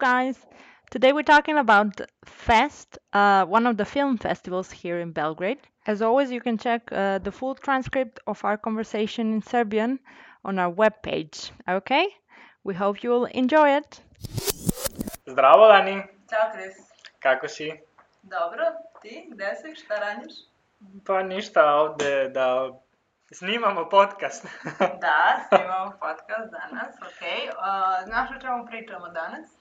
guys. Today we're talking about Fest, uh, one of the film festivals here in Belgrade. As always, you can check uh, the full transcript of our conversation in Serbian on our webpage. Okay? We hope you will enjoy it. Zdravo, Dani. Ćao, Kris. Kako si? Dobro, ti, gde si, šta radiš? Pa ništa ovde da snimamo podcast. Da, snimamo podcast danas, okej. Uh, znaš o čemu pričamo danas?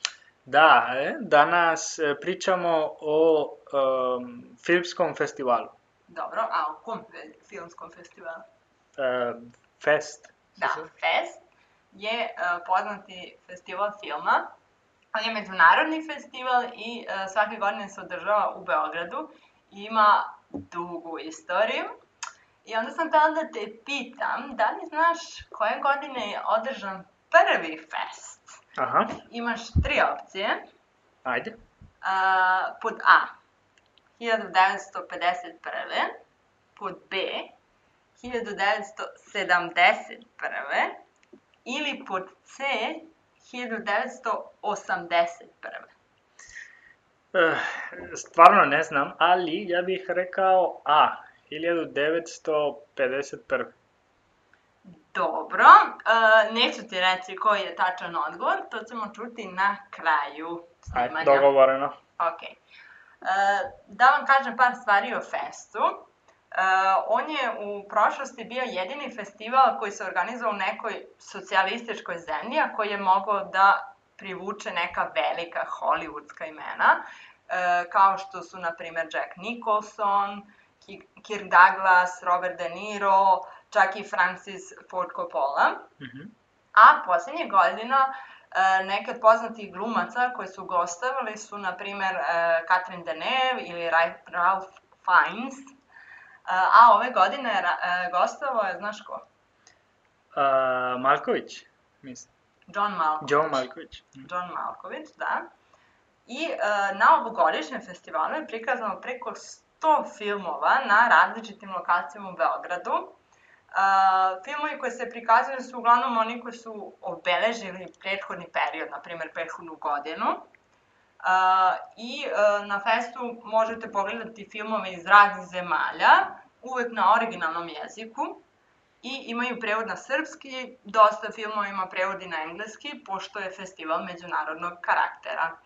Da, e, danas e, pričamo o um, filmskom festivalu. Dobro, a o kom filmskom festivalu? E, Fest. Da, Fest je uh, poznati festival filma. On je međunarodni festival i uh, svake godine se održava u Beogradu. I ima dugu istoriju. I onda sam htjela da te pitam, da li znaš koje godine je održan prvi fest? Aha, Imaš tri opcije. ajde. A, pod A 1951. Pod B 1971. Ili pod C 1981. E, stvarno ne znam, ali ja bih rekao A. 1951. Dobro, e, neću ti reći koji je tačan odgovor, to ćemo čuti na kraju Ajde, snimanja. dogovoreno. Ok. E, da vam kažem par stvari o festu. E, on je u prošlosti bio jedini festival koji se organizovao u nekoj socijalističkoj zemlji, a koji je mogao da privuče neka velika hollywoodska imena, e, kao što su, na primjer, Jack Nicholson, Ki- Kirk Douglas, Robert De Niro, čak i Francis Ford Coppola. Mhm. A poslednjih godina e, neke od poznatih glumaca koji su gostovali su, na primer, e, Catherine Deneuve ili Ra- Ralph Fiennes. E, a ove godine e, gostovao je, znaš ko? A, Malković, mislim. John Malkovich. Joe Malković. John Malkovich, da. I e, na ovogodišnjem festivalu je prikazano preko 100 filmova na različitim lokacijama u Beogradu. E, filmovi koji se prikazuju su uglavnom oni koji su obeležili prethodni period, na primjer prethodnu godinu. E, I e, na festu možete pogledati filmove iz raznih zemalja, uvek na originalnom jeziku i imaju prevod na srpski, dosta filmova ima prevod i na engleski, pošto je festival međunarodnog karaktera.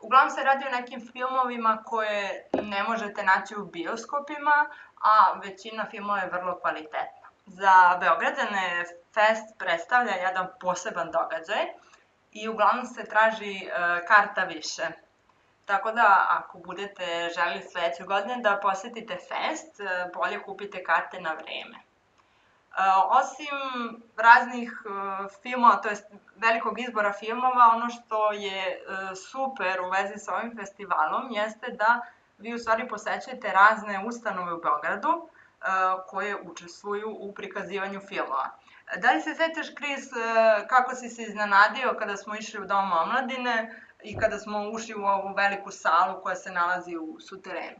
Uglavnom se radi o nekim filmovima koje ne možete naći u bioskopima, a većina filmova je vrlo kvalitetna. Za Beograđane fest predstavlja jedan poseban događaj i uglavnom se traži e, karta više. Tako da, ako budete želi sledeće godine da posetite fest, e, bolje kupite karte na vreme. E, osim raznih filmova, to jest velikog izbora filmova, ono što je super u vezi sa ovim festivalom jeste da vi u stvari posećujete razne ustanove u Beogradu koje učestvuju u prikazivanju filmova. Da li se sećaš, Kris, kako si se iznenadio kada smo išli u Dom omladine i kada smo ušli u ovu veliku salu koja se nalazi u suterenu?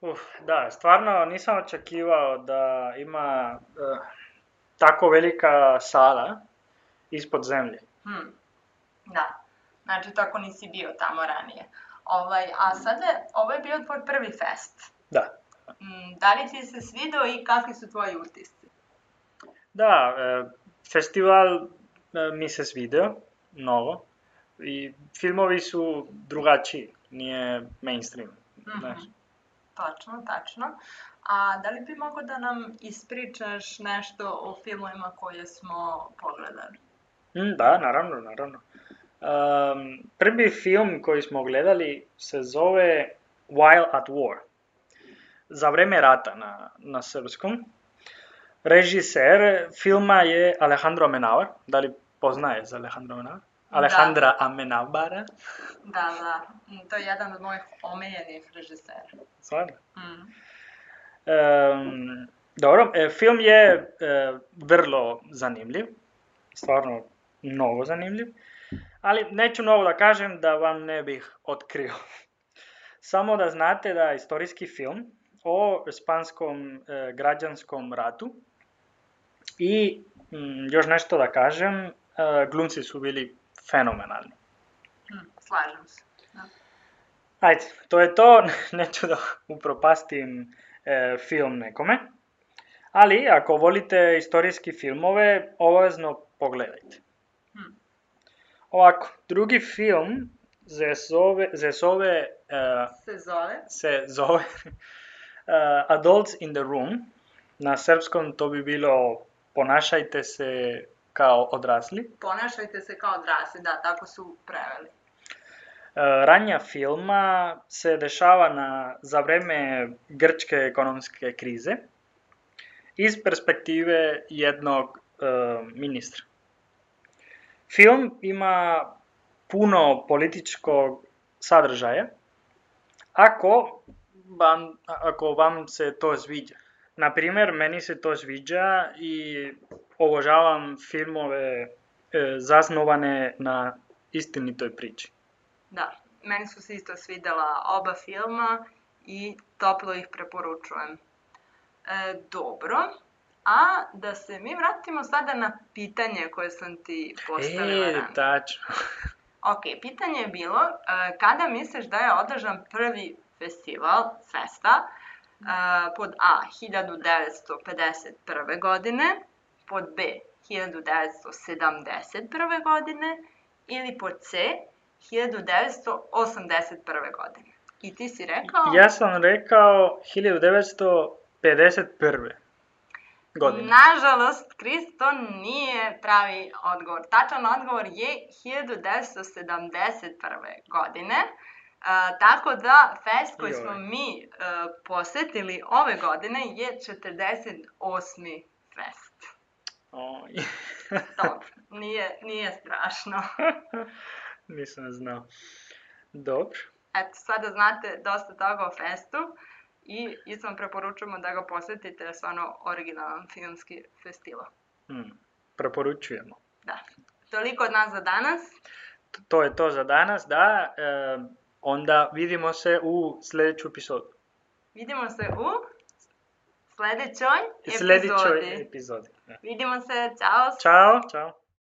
Uf, da, stvarno nisam očekivao da ima eh, tako velika sala ispod zemlje. Hmm. Da, znači tako nisi bio tamo ranije. Ovaj, a sada, ovo je bio tvoj prvi fest. Da. Mm, da li ti se svidao i kakvi su tvoji utisci? Da, eh, festival eh, mi se svidio, mnogo, i filmovi su drugačiji, nije mainstream, znaš. Mhm. Tačno, tačno. A da li bi mogo da nam ispričaš nešto o filmovima koje smo pogledali? Mm, da, naravno, naravno. Um, prvi film koji smo gledali se zove While at War. Za vreme rata na, na srpskom. Režiser filma je Alejandro Amenábar. Da li poznaješ Alejandro Amenábar? Alejandra Amenábara. Da, da, mm, to je jedan od mojih omiljenih režisera. Stvarno? Mm. Um, dobro, e, film je e, vrlo zanimljiv. Stvarno mnogo zanimljiv. Ali neću mnogo da kažem da vam ne bih otkrio. Samo da znate da je istorijski film o španskom e, građanskom ratu. I mm, još nešto da kažem, e, glumci su bili fenomenalni. Mm. slažem se. Da. Ajde, to je to, neću da upropastim e, film nekome. Ali, ako volite istorijski filmove, obavezno pogledajte. Hmm. Ovako, drugi film se zove, se zove, e, Se zove? se zove Adults in the Room. Na srpskom to bi bilo Ponašajte se kao odrasli. Ponašajte se kao odrasli, da, tako su preveli. E, Ranja filma se dešava na, za vreme grčke ekonomske krize iz perspektive jednog e, ministra. Film ima puno političkog sadržaja ako vam, ako vam se to sviđa. Na primjer, meni se to sviđa i obožavam filmove e, zasnovane na istinitoj priči. Da, meni su se isto svidela oba filma i toplo ih preporučujem. E, dobro, a da se mi vratimo sada na pitanje koje sam ti postavila E, tačno. Ok, pitanje je bilo e, kada misliš da je održan prvi festival Festa pod A 1951. godine, pod B 1971. godine ili pod C 1981. godine. I ti si rekao... Ja sam rekao 1951. godine. Nažalost, Kris, to nije pravi odgovor. Tačan odgovor je 1971. godine. E, tako da, fest koji smo mi e, posetili ove godine je 48. fest. Oj, Dobro, nije, nije strašno. nisam znao. Dobro. Eto, sada znate dosta toga o festu i isto vam preporučujemo da ga posetite, jer je stvarno originalan filmski festival. Hmm. Preporučujemo. Da. Toliko od nas za danas. To je to za danas, da. E, onda vidimo se u sljedeću epizodu. Vidimo se u sledećoj epizodi. Sljedećoj epizodi. Da. Vidimo se, čao! Ćao, čao.